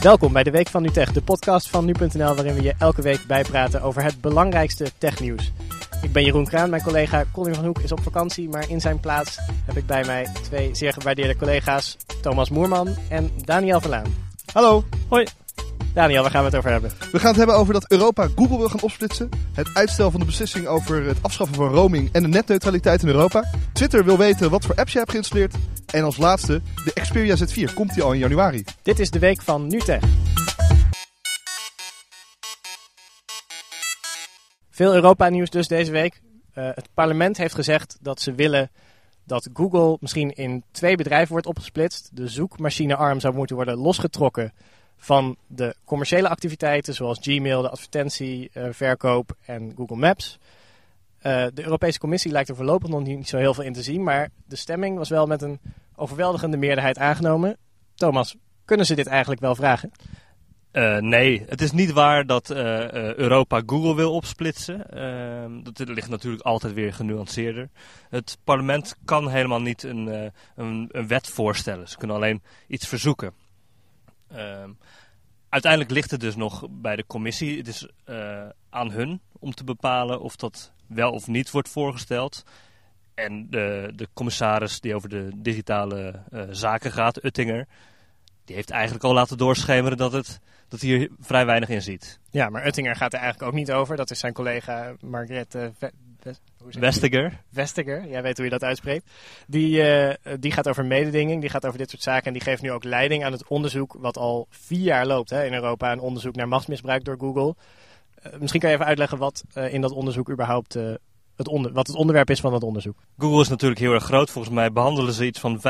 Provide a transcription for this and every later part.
Welkom bij de Week van NuTech, de podcast van nu.nl waarin we je elke week bijpraten over het belangrijkste technieuws. Ik ben Jeroen Kraan, mijn collega Colin van Hoek is op vakantie, maar in zijn plaats heb ik bij mij twee zeer gewaardeerde collega's, Thomas Moerman en Daniel Verlaan. Hallo. Hoi. Daniel, waar gaan we het over hebben? We gaan het hebben over dat Europa Google wil gaan opsplitsen. Het uitstel van de beslissing over het afschaffen van roaming en de netneutraliteit in Europa. Twitter wil weten wat voor apps je hebt geïnstalleerd. En als laatste, de Xperia Z4 komt die al in januari. Dit is de Week van NuTech. Veel Europa-nieuws dus deze week. Uh, het parlement heeft gezegd dat ze willen dat Google misschien in twee bedrijven wordt opgesplitst. De zoekmachinearm zou moeten worden losgetrokken van de commerciële activiteiten zoals Gmail, de advertentieverkoop uh, en Google Maps. Uh, de Europese Commissie lijkt er voorlopig nog niet zo heel veel in te zien, maar de stemming was wel met een overweldigende meerderheid aangenomen. Thomas, kunnen ze dit eigenlijk wel vragen? Uh, nee, het is niet waar dat Europa Google wil opsplitsen. Uh, dat ligt natuurlijk altijd weer genuanceerder. Het parlement kan helemaal niet een, een, een wet voorstellen. Ze kunnen alleen iets verzoeken. Ehm, uiteindelijk ligt het dus nog bij de commissie. Het is aan hun om te bepalen of dat wel of niet wordt voorgesteld. En de, de commissaris die over de digitale zaken gaat, Uttinger, die heeft eigenlijk al laten doorschemeren dat het dat hij hier vrij weinig in ziet. Ja, maar Uttinger gaat er eigenlijk ook niet over. Dat is zijn collega Margrethe Vestiger. Vestiger, jij weet hoe je dat uitspreekt. Die, uh, die gaat over mededinging, die gaat over dit soort zaken. En die geeft nu ook leiding aan het onderzoek wat al vier jaar loopt hè, in Europa. Een onderzoek naar machtsmisbruik door Google. Uh, misschien kan je even uitleggen wat uh, in dat onderzoek überhaupt... het onder, wat het onderwerp is van dat onderzoek. Google is natuurlijk heel erg groot. Volgens mij behandelen ze iets van 95%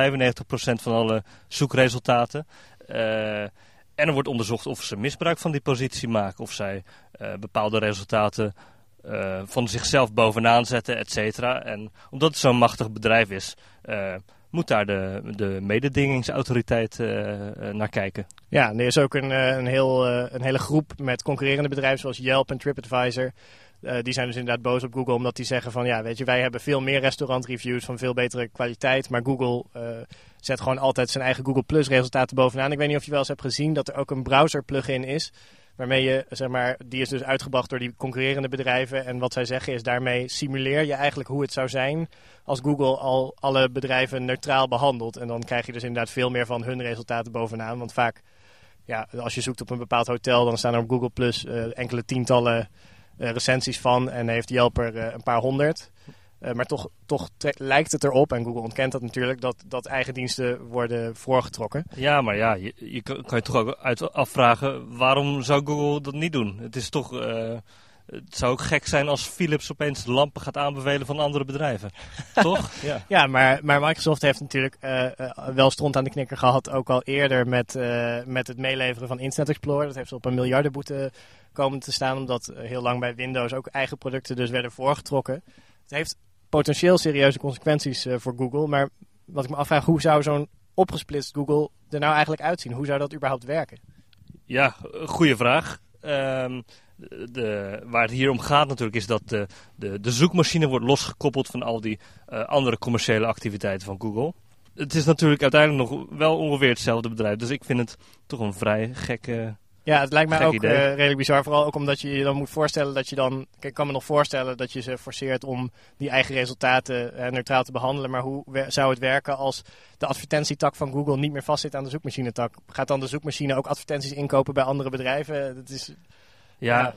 van alle zoekresultaten. En er wordt onderzocht of ze misbruik van die positie maken. Of zij bepaalde resultaten uh, van zichzelf bovenaan zetten, et cetera. En omdat het zo'n machtig bedrijf is, uh, moet daar de, de mededingingsautoriteit naar kijken. Ja, er is ook een, een, heel, een hele groep met concurrerende bedrijven zoals Yelp en TripAdvisor. Die zijn dus inderdaad boos op Google omdat die zeggen van ja, weet je, wij hebben veel meer restaurantreviews van veel betere kwaliteit, maar Google zet gewoon altijd zijn eigen Google Plus resultaten bovenaan. Ik weet niet of je wel eens hebt gezien dat er ook een browser plugin is, waarmee je, zeg maar, die is dus uitgebracht door die concurrerende bedrijven en wat zij zeggen is daarmee simuleer je eigenlijk hoe het zou zijn als Google al alle bedrijven neutraal behandelt. En dan krijg je dus inderdaad veel meer van hun resultaten bovenaan, want vaak, ja, als je zoekt op een bepaald hotel, dan staan er op Google Plus uh, enkele tientallen uh, recensies van en heeft Yelp er uh, een paar honderd. Uh, maar toch, toch lijkt het erop, en Google ontkent dat natuurlijk, dat, dat eigen diensten worden voorgetrokken. Ja, maar ja, je, je kan je toch ook uit afvragen, waarom zou Google dat niet doen? Het is toch... het zou ook gek zijn als Philips opeens lampen gaat aanbevelen van andere bedrijven. Toch? Ja, ja maar, maar Microsoft heeft natuurlijk uh, uh, wel stront aan de knikker gehad. Ook al eerder met, met het meeleveren van Internet Explorer. Dat heeft ze op een miljardenboete komen te staan. Omdat heel lang bij Windows ook eigen producten dus werden voorgetrokken. Het heeft potentieel serieuze consequenties uh, voor Google. Maar wat ik me afvraag, hoe zou zo'n opgesplitst Google er nou eigenlijk uitzien? Hoe zou dat überhaupt werken? Ja, goede vraag. Um, de, waar het hier om gaat natuurlijk is dat de, de, de zoekmachine wordt losgekoppeld van al die uh, andere commerciële activiteiten van Google. Het is natuurlijk uiteindelijk nog wel ongeveer hetzelfde bedrijf. Dus ik vind het toch een vrij gekke ja, het lijkt mij ook uh, redelijk bizar. Vooral ook omdat je je dan moet voorstellen dat je dan... Ik kan me nog voorstellen dat je ze forceert om die eigen resultaten uh, neutraal te behandelen. Maar hoe zou het werken als de advertentietak van Google niet meer vastzit aan de zoekmachinetak? Gaat dan de zoekmachine ook advertenties inkopen bij andere bedrijven? Dat is... Ja, ja.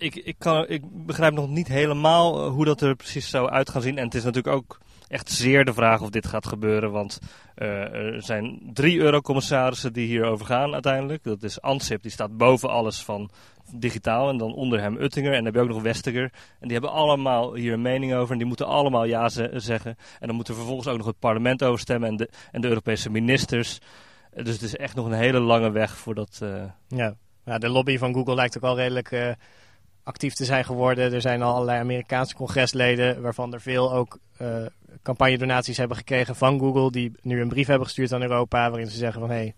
Ik, ik, kan, ik begrijp nog niet helemaal hoe dat er precies zou uit gaan zien. En het is natuurlijk ook echt zeer de vraag of dit gaat gebeuren. Want uh, er zijn drie eurocommissarissen die hierover gaan uiteindelijk. Dat is Ansip, die staat boven alles van digitaal. En dan onder hem Uttinger. En dan heb je ook nog Vestiger. En die hebben allemaal hier een mening over. En die moeten allemaal ja ze zeggen. En dan moet er vervolgens ook nog het parlement over stemmen. En de, en de Europese ministers. Dus het is echt nog een hele lange weg voordat... Uh... Ja. ja, de lobby van Google lijkt ook al redelijk... actief te zijn geworden. Er zijn al allerlei Amerikaanse congresleden, waarvan er veel ook uh, campagnedonaties hebben gekregen van Google, die nu een brief hebben gestuurd aan Europa, waarin ze zeggen van hé, hey,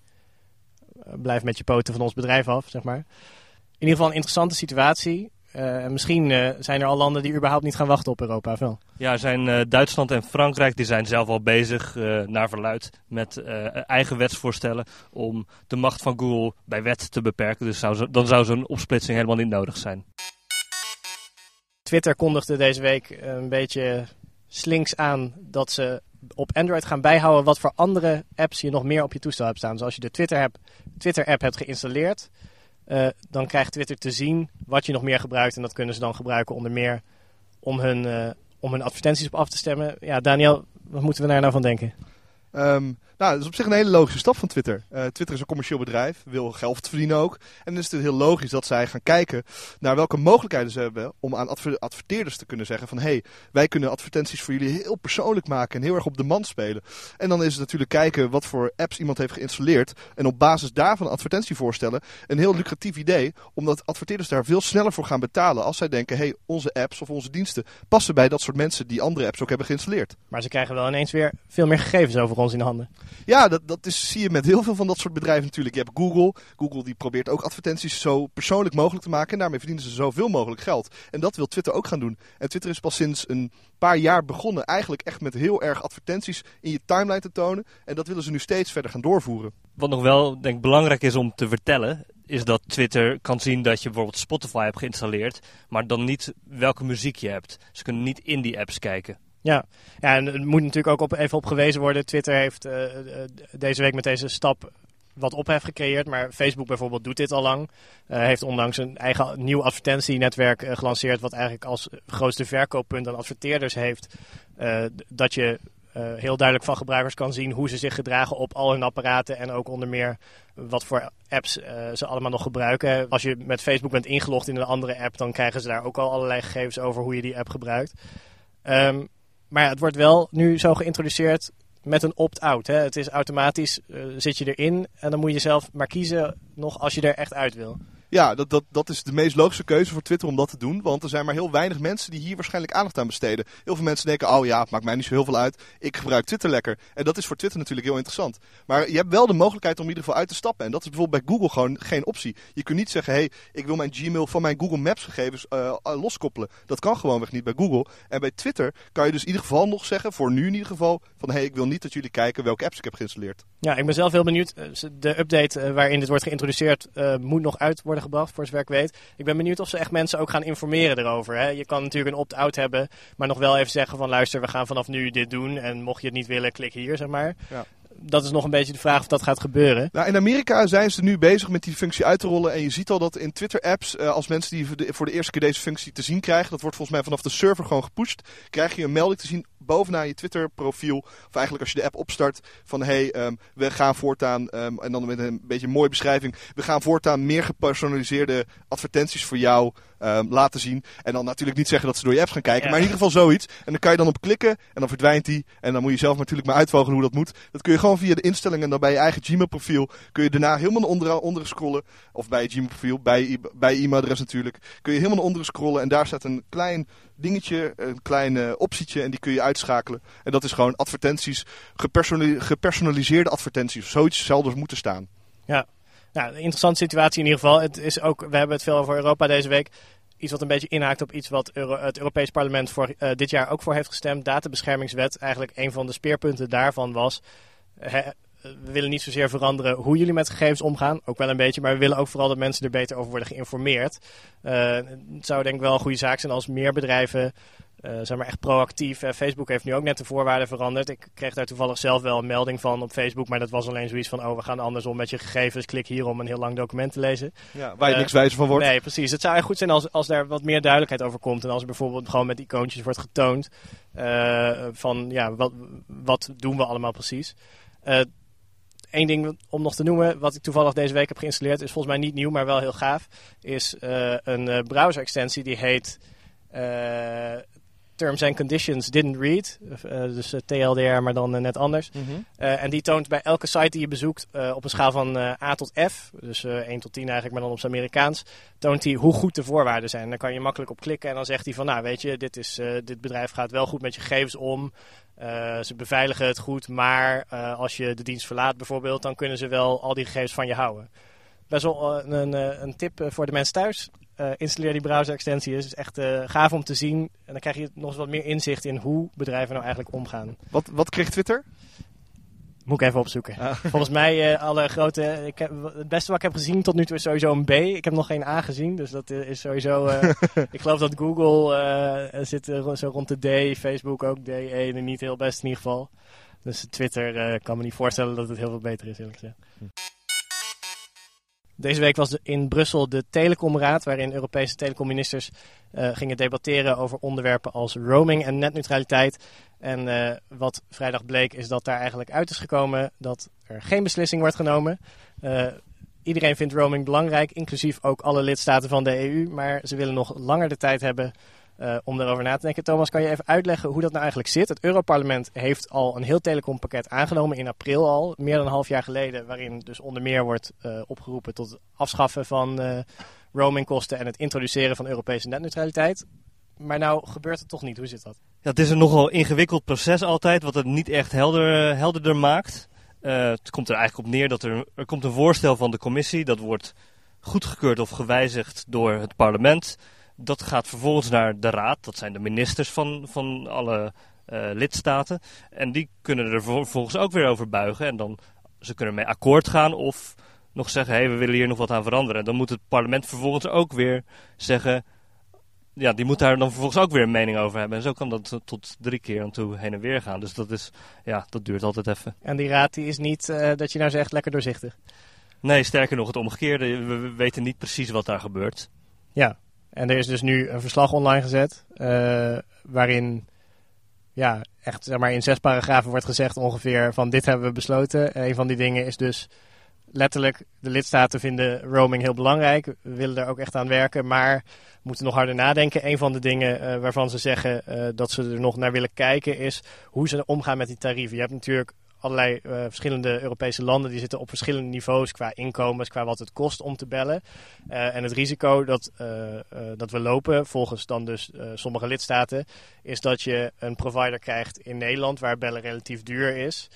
blijf met je poten van ons bedrijf af, zeg maar. In ieder geval een interessante situatie. Uh, misschien uh, zijn er al landen die überhaupt niet gaan wachten op Europa. Wel. Ja, zijn Duitsland en Frankrijk die zijn zelf al bezig, naar verluid, met eigen wetsvoorstellen om de macht van Google bij wet te beperken. Dus zou zo, dan zou zo'n opsplitsing helemaal niet nodig zijn. Twitter kondigde deze week een beetje slinks aan dat ze op Android gaan bijhouden wat voor andere apps je nog meer op je toestel hebt staan. Dus als je de Twitter-app Twitter -app hebt geïnstalleerd, uh, dan krijgt Twitter te zien wat je nog meer gebruikt. En dat kunnen ze dan gebruiken onder meer om hun, uh, om hun advertenties op af te stemmen. Ja, Daniel, wat moeten we daar nou van denken? Um, nou, dat is op zich een hele logische stap van Twitter. Uh, Twitter is een commercieel bedrijf, wil geld verdienen ook. En dan is het heel logisch dat zij gaan kijken naar welke mogelijkheden ze hebben om aan adverteerders te kunnen zeggen van hé, hey, wij kunnen advertenties voor jullie heel persoonlijk maken en heel erg op de man spelen. En dan is het natuurlijk kijken wat voor apps iemand heeft geïnstalleerd en op basis daarvan een advertentie voorstellen. Een heel lucratief idee, omdat adverteerders daar veel sneller voor gaan betalen als zij denken hey, onze apps of onze diensten passen bij dat soort mensen die andere apps ook hebben geïnstalleerd. Maar ze krijgen wel ineens weer veel meer gegevens over ons in de handen. Ja, dat, dat is, zie je met heel veel van dat soort bedrijven natuurlijk. Je hebt Google. Google die probeert ook advertenties zo persoonlijk mogelijk te maken. En daarmee verdienen ze zoveel mogelijk geld. En dat wil Twitter ook gaan doen. En Twitter is pas sinds een paar jaar begonnen eigenlijk echt met heel erg advertenties in je timeline te tonen. En dat willen ze nu steeds verder gaan doorvoeren. Wat nog wel denk belangrijk is om te vertellen, is dat Twitter kan zien dat je bijvoorbeeld Spotify hebt geïnstalleerd, maar dan niet welke muziek je hebt. Ze kunnen niet in die apps kijken. Ja. en er moet natuurlijk ook even op gewezen worden. Twitter heeft uh, deze week met deze stap wat ophef gecreëerd. Maar Facebook bijvoorbeeld doet dit al lang. Uh, heeft onlangs een eigen nieuw advertentienetwerk gelanceerd. Wat eigenlijk als grootste verkooppunt aan adverteerders heeft. Dat je heel duidelijk van gebruikers kan zien hoe ze zich gedragen op al hun apparaten. En ook onder meer wat voor apps ze allemaal nog gebruiken. Als je met Facebook bent ingelogd in een andere app, dan krijgen ze daar ook al allerlei gegevens over hoe je die app gebruikt. Um, maar het wordt wel nu zo geïntroduceerd met een opt-out. Het is automatisch, uh, zit je erin en dan moet je zelf maar kiezen nog als je er echt uit wil. Ja, dat, dat, dat is de meest logische keuze voor Twitter om dat te doen. Want er zijn maar heel weinig mensen die hier waarschijnlijk aandacht aan besteden. Heel veel mensen denken, oh ja, het maakt mij niet zo heel veel uit. Ik gebruik Twitter lekker. En dat is voor Twitter natuurlijk heel interessant. Maar je hebt wel de mogelijkheid om in ieder geval uit te stappen. En dat is bijvoorbeeld bij Google gewoon geen optie. Je kunt niet zeggen, hé, hey, ik wil mijn Gmail van mijn Google Maps gegevens uh, loskoppelen. Dat kan gewoonweg niet bij Google. En bij Twitter kan je dus in ieder geval nog zeggen, voor nu in ieder geval, van hé, hey, ik wil niet dat jullie kijken welke apps ik heb geïnstalleerd. Ja, ik ben zelf heel benieuwd. Eh, de update waarin dit wordt geïntroduceerd moet nog uit worden gebracht, voor zover ik weet. Ik ben benieuwd of ze echt mensen ook gaan informeren erover. Hè? Je kan natuurlijk een opt-out hebben, maar nog wel even zeggen van luister, we gaan vanaf nu dit doen. En mocht je het niet willen, klik hier, zeg maar. Ja dat is nog een beetje de vraag of dat gaat gebeuren. Nou, in Amerika zijn ze nu bezig met die functie uit te rollen. En je ziet al dat in Twitter-apps, uh, als mensen die voor de, eerste keer deze functie te zien krijgen, dat wordt volgens mij vanaf de server gewoon gepusht, krijg je een melding te zien bovenaan je Twitter profiel, of eigenlijk als je de app opstart, van hey, um, we gaan voortaan, um, en dan met een beetje een mooie beschrijving, we gaan voortaan meer gepersonaliseerde advertenties voor jou um, laten zien. En dan natuurlijk niet zeggen dat ze door je apps gaan kijken, maar in ieder geval zoiets. En dan kan je dan op klikken en dan verdwijnt die. En dan moet je zelf natuurlijk maar uitvogelen hoe dat moet. Dat kun je gewoon via de instellingen en dan bij je eigen Gmail profiel, kun je daarna helemaal naar onderen, onderen scrollen, of bij je Gmail profiel, bij, bij je e-mailadres natuurlijk, kun je helemaal naar onderen scrollen en daar staat een klein dingetje, een klein uh, optietje en die kun je uitschakelen. En dat is gewoon advertenties, gepersonaliseerde advertenties. Zoiets zal dus moeten staan. Ja, nou, een interessante situatie in ieder geval. Het is ook, we hebben het veel over Europa deze week. Iets wat een beetje inhaakt op iets wat het Europees Parlement voor, uh, dit jaar ook voor heeft gestemd. Databeschermingswet. Eigenlijk een van de speerpunten daarvan was we willen niet zozeer veranderen hoe jullie met gegevens omgaan. Ook wel een beetje, maar we willen ook vooral dat mensen er beter over worden geïnformeerd. Uh, het zou denk ik wel een goede zaak zijn als meer bedrijven uh, zeg maar echt proactief. Uh, Facebook heeft nu ook net de voorwaarden veranderd. Ik kreeg daar toevallig zelf wel een melding van op Facebook. Maar dat was alleen zoiets van: oh, we gaan andersom met je gegevens. Klik hier om een heel lang document te lezen. Ja, waar je niks wijzer van wordt. Nee, precies. Het zou echt goed zijn als, als daar wat meer duidelijkheid over komt. En als er bijvoorbeeld gewoon met icoontjes wordt getoond. van ja, wat, wat doen we allemaal precies. Eén ding om nog te noemen, wat ik toevallig deze week heb geïnstalleerd, is volgens mij niet nieuw, maar wel heel gaaf. Is een uh, browser-extensie die heet Terms and Conditions Didn't Read. dus TLDR, maar dan net anders. Mm -hmm. en die toont bij elke site die je bezoekt op een schaal van A tot F, dus 1 tot 10 eigenlijk, maar dan op zijn Amerikaans, toont hij hoe goed de voorwaarden zijn. Dan kan je makkelijk op klikken en dan zegt hij van, nou weet je, dit, is, dit bedrijf gaat wel goed met je gegevens om. Uh, ze beveiligen het goed, maar uh, als je de dienst verlaat bijvoorbeeld, dan kunnen ze wel al die gegevens van je houden. Best wel een, een, tip voor de mensen thuis. Uh, installeer die browser-extensie. Het is echt uh, gaaf om te zien. En dan krijg je nog eens wat meer inzicht in hoe bedrijven nou eigenlijk omgaan. Wat, wat kreeg Twitter? Moet ik even opzoeken. Ah. Volgens mij uh, alle grote... Ik heb, het beste wat ik heb gezien tot nu toe is sowieso een B. Ik heb nog geen A gezien, dus dat is sowieso... ik geloof dat Google zit zo rond de D, Facebook ook D, E, niet heel best in ieder geval. Dus Twitter kan me niet voorstellen dat het heel veel beter is, eerlijk gezegd. Hm. Deze week was in Brussel de Telecomraad, waarin Europese telecomministers uh, gingen debatteren over onderwerpen als roaming en netneutraliteit. En uh, wat vrijdag bleek is dat daar eigenlijk uit is gekomen dat er geen beslissing wordt genomen. Uh, iedereen vindt roaming belangrijk, inclusief ook alle lidstaten van de EU. Maar ze willen nog langer de tijd hebben uh, om daarover na te denken. Thomas, kan je even uitleggen hoe dat nou eigenlijk zit? Het Europarlement heeft al een heel telecompakket aangenomen in april al, meer dan een half jaar geleden, waarin dus onder meer wordt uh, opgeroepen tot het afschaffen van uh, roamingkosten en het introduceren van Europese netneutraliteit. Maar nou gebeurt het toch niet. Hoe zit dat? Ja, het is een nogal ingewikkeld proces altijd, wat het niet echt helder, helderder maakt. het komt er eigenlijk op neer dat er, er komt een voorstel van de commissie, dat wordt goedgekeurd of gewijzigd door het parlement dat gaat vervolgens naar de raad. Dat zijn de ministers van, van alle uh, lidstaten. En die kunnen er vervolgens ook weer over buigen. En dan ze kunnen mee akkoord gaan of nog zeggen: hé, hey, we willen hier nog wat aan veranderen. En dan moet het parlement vervolgens ook weer zeggen. Ja, die moet daar dan vervolgens ook weer een mening over hebben. En zo kan dat tot drie keer aan toe heen en weer gaan. Dus dat, is, ja, dat duurt altijd even. En die raad die is niet, uh, dat je nou zegt, lekker doorzichtig? Nee, sterker nog, het omgekeerde. We weten niet precies wat daar gebeurt. Ja, en er is dus nu een verslag online gezet. Uh, waarin ja, echt zeg maar, in zes paragrafen wordt gezegd ongeveer van dit hebben we besloten. Een van die dingen is dus letterlijk, de lidstaten vinden roaming heel belangrijk. We willen er ook echt aan werken, maar moeten nog harder nadenken. Een van de dingen uh, waarvan ze zeggen uh, dat ze er nog naar willen kijken is hoe ze omgaan met die tarieven. Je hebt natuurlijk allerlei uh, verschillende Europese landen die zitten op verschillende niveaus qua inkomens, qua wat het kost om te bellen. Uh, en het risico dat, uh, dat we lopen, volgens dan dus sommige lidstaten, is dat je een provider krijgt in Nederland waar bellen relatief duur is.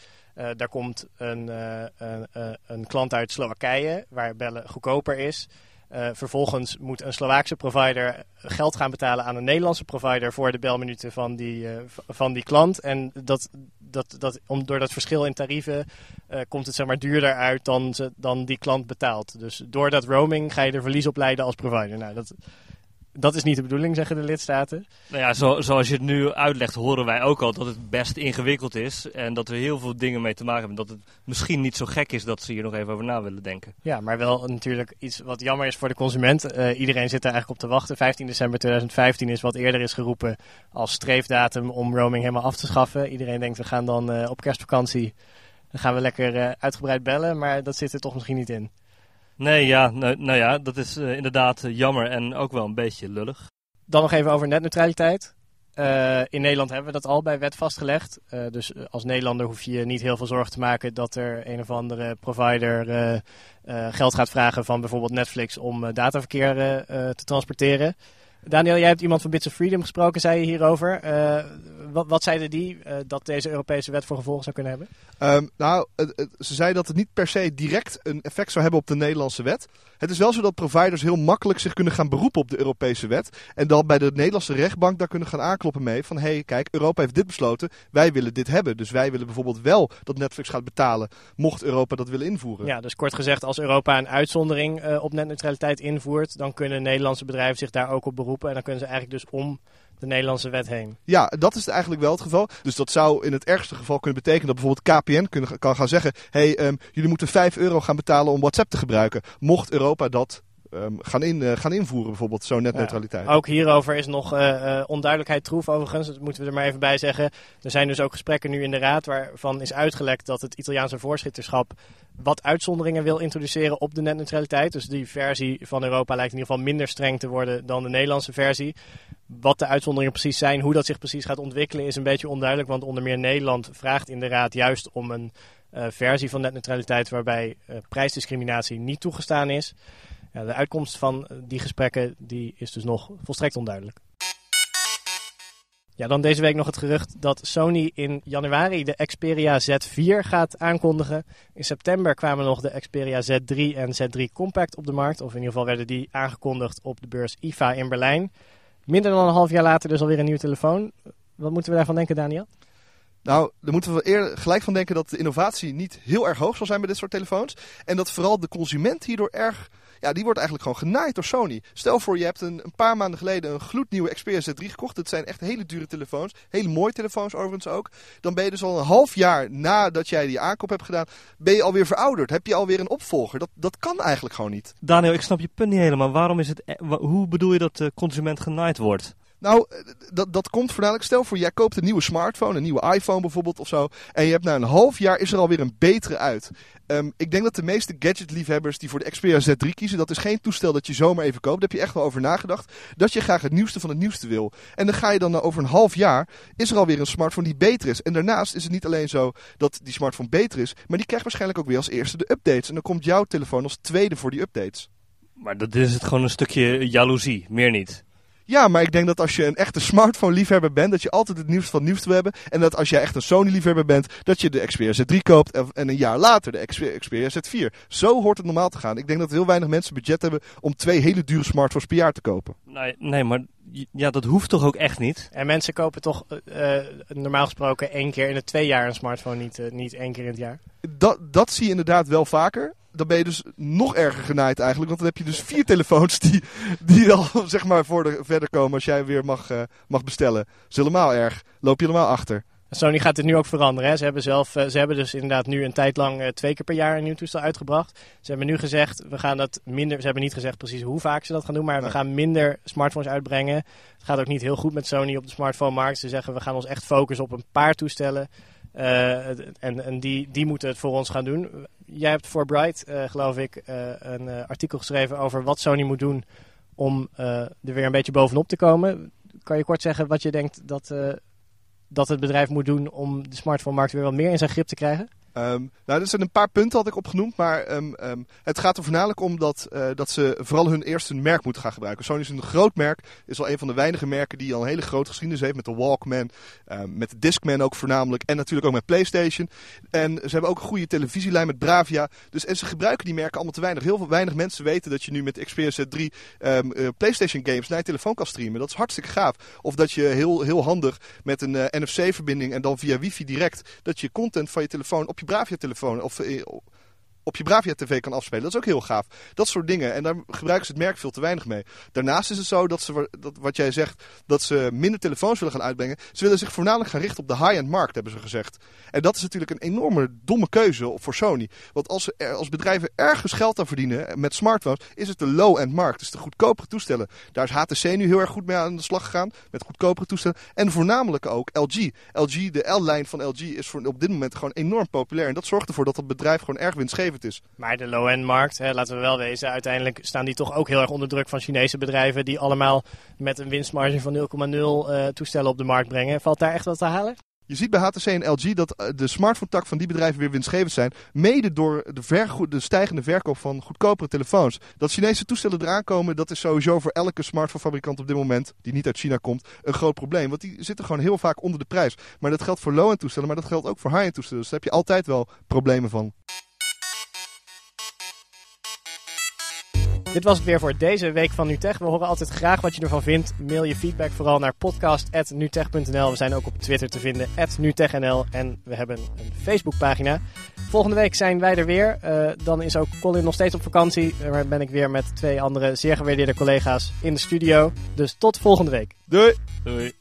daar komt een, een, een klant uit Slowakije waar bellen goedkoper is. Uh, vervolgens moet een Slovaakse provider geld gaan betalen aan een Nederlandse provider voor de belminuten van die, uh, van die klant. En dat, dat, dat, om, door dat verschil in tarieven uh, komt het zeg maar duurder uit dan, dan die klant betaalt. Dus door dat roaming ga je er verlies op leiden als provider. Nou, dat, dat is niet de bedoeling, zeggen de lidstaten. Nou ja, zo, zoals je het nu uitlegt, horen wij ook al dat het best ingewikkeld is. En dat we heel veel dingen mee te maken hebben. Dat het misschien niet zo gek is dat ze hier nog even over na willen denken. Ja, maar wel natuurlijk iets wat jammer is voor de consument. Uh, iedereen zit er eigenlijk op te wachten. 15 december 2015 is wat eerder is geroepen als streefdatum om roaming helemaal af te schaffen. Iedereen denkt we gaan dan uh, op kerstvakantie. Dan gaan we lekker uh, uitgebreid bellen, maar dat zit er toch misschien niet in. Nee, ja, nou, nou ja, dat is uh, inderdaad uh, jammer en ook wel een beetje lullig. Dan nog even over netneutraliteit. Uh, in Nederland hebben we dat al bij wet vastgelegd. dus als Nederlander hoef je niet heel veel zorgen te maken dat er een of andere provider geld gaat vragen van bijvoorbeeld Netflix om dataverkeer te transporteren. Daniel, jij hebt iemand van Bits of Freedom gesproken, zei je hierover. Uh, wat, wat zeiden die uh, dat deze Europese wet voor gevolgen zou kunnen hebben? Um, nou, ze zei dat het niet per se direct een effect zou hebben op de Nederlandse wet. Het is wel zo dat providers heel makkelijk zich kunnen gaan beroepen op de Europese wet. En dan bij de Nederlandse rechtbank daar kunnen gaan aankloppen mee van... hé, hey, kijk, Europa heeft dit besloten, wij willen dit hebben. Dus wij willen bijvoorbeeld wel dat Netflix gaat betalen, mocht Europa dat willen invoeren. Ja, dus kort gezegd, als Europa een uitzondering uh, op netneutraliteit invoert... dan kunnen Nederlandse bedrijven zich daar ook op beroepen. En dan kunnen ze eigenlijk dus om de Nederlandse wet heen. Ja, dat is eigenlijk wel het geval. Dus dat zou in het ergste geval kunnen betekenen dat bijvoorbeeld KPN kunnen, kan gaan zeggen: hé, hey, um, jullie moeten 5 euro gaan betalen om WhatsApp te gebruiken. Mocht Europa dat um, gaan, in, uh, gaan invoeren, bijvoorbeeld zo'n netneutraliteit. Ja, ook hierover is nog uh, uh, onduidelijkheid troef, overigens. Dat moeten we er maar even bij zeggen. Er zijn dus ook gesprekken nu in de Raad waarvan is uitgelekt dat het Italiaanse voorzitterschap wat uitzonderingen wil introduceren op de netneutraliteit. Dus die versie van Europa lijkt in ieder geval minder streng te worden dan de Nederlandse versie. Wat de uitzonderingen precies zijn, hoe dat zich precies gaat ontwikkelen, is een beetje onduidelijk. Want onder meer Nederland vraagt in de Raad juist om een versie van netneutraliteit waarbij prijsdiscriminatie niet toegestaan is. De uitkomst van die gesprekken die is dus nog volstrekt onduidelijk. Ja, dan deze week nog het gerucht dat Sony in januari de Xperia Z4 gaat aankondigen. In september kwamen nog de Xperia Z3 en Z3 Compact op de markt. Of in ieder geval werden die aangekondigd op de beurs IFA in Berlijn. Minder dan een half jaar later dus alweer een nieuwe telefoon. Wat moeten we daarvan denken, Daniel? Nou, daar moeten we eerder gelijk van denken dat de innovatie niet heel erg hoog zal zijn bij dit soort telefoons. En dat vooral de consument hierdoor erg ja, die wordt eigenlijk gewoon genaaid door Sony. Stel voor, je hebt een, een paar maanden geleden een gloednieuwe Xperia Z3 gekocht. Dat zijn echt hele dure telefoons. Hele mooie telefoons overigens ook. Dan ben je dus al een half jaar nadat jij die aankoop hebt gedaan, ben je alweer verouderd. Heb je alweer een opvolger. Dat, dat kan eigenlijk gewoon niet. Daniel, ik snap je punt niet helemaal. Waarom is het, e- hoe bedoel je dat de consument genaaid wordt? Nou, eh, dat, dat komt voornamelijk. Stel voor, jij koopt een nieuwe smartphone, een nieuwe iPhone bijvoorbeeld of zo. En je hebt na een half jaar is er alweer een betere uit. Um, ik denk dat de meeste gadgetliefhebbers die voor de Xperia Z3 kiezen, dat is geen toestel dat je zomaar even koopt. Daar heb je echt wel over nagedacht. Dat je graag het nieuwste van het nieuwste wil. En dan ga je dan uh, over een half jaar, is er alweer een smartphone die beter is. En daarnaast is het niet alleen zo dat die smartphone beter is, maar die krijgt waarschijnlijk ook weer als eerste de updates. En dan komt jouw telefoon als tweede voor die updates. Maar dat is het gewoon een stukje jaloezie, meer niet. Ja, maar ik denk dat als je een echte smartphone-liefhebber bent, dat je altijd het nieuws van het nieuws wil hebben. En dat als jij echt een Sony-liefhebber bent, dat je de Xperia Z3 koopt en een jaar later de Xperia Z4. Zo hoort het normaal te gaan. Ik denk dat heel weinig mensen budget hebben om twee hele dure smartphones per jaar te kopen. Nee, nee maar ja, dat hoeft toch ook echt niet? En mensen kopen toch uh, normaal gesproken één keer in de twee jaar een smartphone, niet, uh, niet één keer in het jaar? Dat, dat zie je inderdaad wel vaker dan ben je dus nog erger genaaid eigenlijk. Want dan heb je dus vier telefoons die, die al zeg maar voor de, verder komen als jij weer mag, uh, mag bestellen. Dat is helemaal erg. Loop je helemaal achter. Sony gaat dit nu ook veranderen. Hè? Ze, hebben zelf, uh, ze hebben dus inderdaad nu een tijd lang uh, twee keer per jaar een nieuw toestel uitgebracht. Ze hebben nu gezegd, we gaan dat minder. Ze hebben niet gezegd precies hoe vaak ze dat gaan doen, maar we gaan minder smartphones uitbrengen. Het gaat ook niet heel goed met Sony op de smartphone-markt. Ze zeggen, we gaan ons echt focussen op een paar toestellen. Uh, en en die, die moeten het voor ons gaan doen. Jij hebt voor Bright, uh, geloof ik, uh, een artikel geschreven over wat Sony moet doen om er weer een beetje bovenop te komen. Kan je kort zeggen wat je denkt dat, dat het bedrijf moet doen om de smartphone-markt weer wat meer in zijn grip te krijgen? Um, nou, er zijn een paar punten had ik opgenoemd, maar um, um, het gaat er voornamelijk om dat, uh, dat ze vooral hun eerste merk moeten gaan gebruiken. Sony is een groot merk, is al een van de weinige merken die al een hele grote geschiedenis heeft met de Walkman, met de Discman ook voornamelijk en natuurlijk ook met PlayStation. En ze hebben ook een goede televisielijn met Bravia. Dus en ze gebruiken die merken allemaal te weinig. Heel veel weinig mensen weten dat je nu met Xperia Z3 uh, PlayStation games naar je telefoon kan streamen. Dat is hartstikke gaaf. Of dat je heel, heel handig met een uh, NFC-verbinding en dan via wifi direct dat je content van je telefoon op je Bravia-telefoon of eh, op je Bravia TV kan afspelen. Dat is ook heel gaaf. Dat soort dingen. En daar gebruiken ze het merk veel te weinig mee. Daarnaast is het zo dat ze, wat jij zegt, dat ze minder telefoons willen gaan uitbrengen. Ze willen zich voornamelijk gaan richten op de high-end markt, hebben ze gezegd. En dat is natuurlijk een enorme domme keuze voor Sony. Want als, er, als bedrijven ergens geld aan verdienen met smartphones, is het de low-end markt. Dus de goedkopere toestellen. Daar is HTC nu heel erg goed mee aan de slag gegaan. Met goedkopere toestellen. En voornamelijk ook LG. LG, de L-lijn van LG is voor, op dit moment gewoon enorm populair. En dat zorgt ervoor dat het bedrijf gewoon erg winstgevend is. Maar de low-end markt, hè, laten we wel wezen, uiteindelijk staan die toch ook heel erg onder druk van Chinese bedrijven die allemaal met een winstmarge van 0,0 uh, toestellen op de markt brengen. Valt daar echt wat te halen? Je ziet bij HTC en LG dat eh, de smartphone-tak van die bedrijven weer winstgevend zijn. Mede door de, de, stijgende verkoop van goedkopere telefoons. Dat Chinese toestellen eraan komen, dat is sowieso voor elke smartphone-fabrikant op dit moment, die niet uit China komt, een groot probleem. Want die zitten gewoon heel vaak onder de prijs. Maar dat geldt voor low-end toestellen, maar dat geldt ook voor high-end toestellen. Dus daar heb je altijd wel problemen van. Dit was het weer voor deze week van NuTech. We horen altijd graag wat je ervan vindt. Mail je feedback vooral naar podcast.nutech.nl. We zijn ook op Twitter te vinden, @nutechnl. En we hebben een Facebookpagina. Volgende week zijn wij er weer. Uh, dan is ook Colin nog steeds op vakantie. Maar ben ik weer met twee andere zeer gewaardeerde collega's in de studio. Dus tot volgende week. Doei! Doei!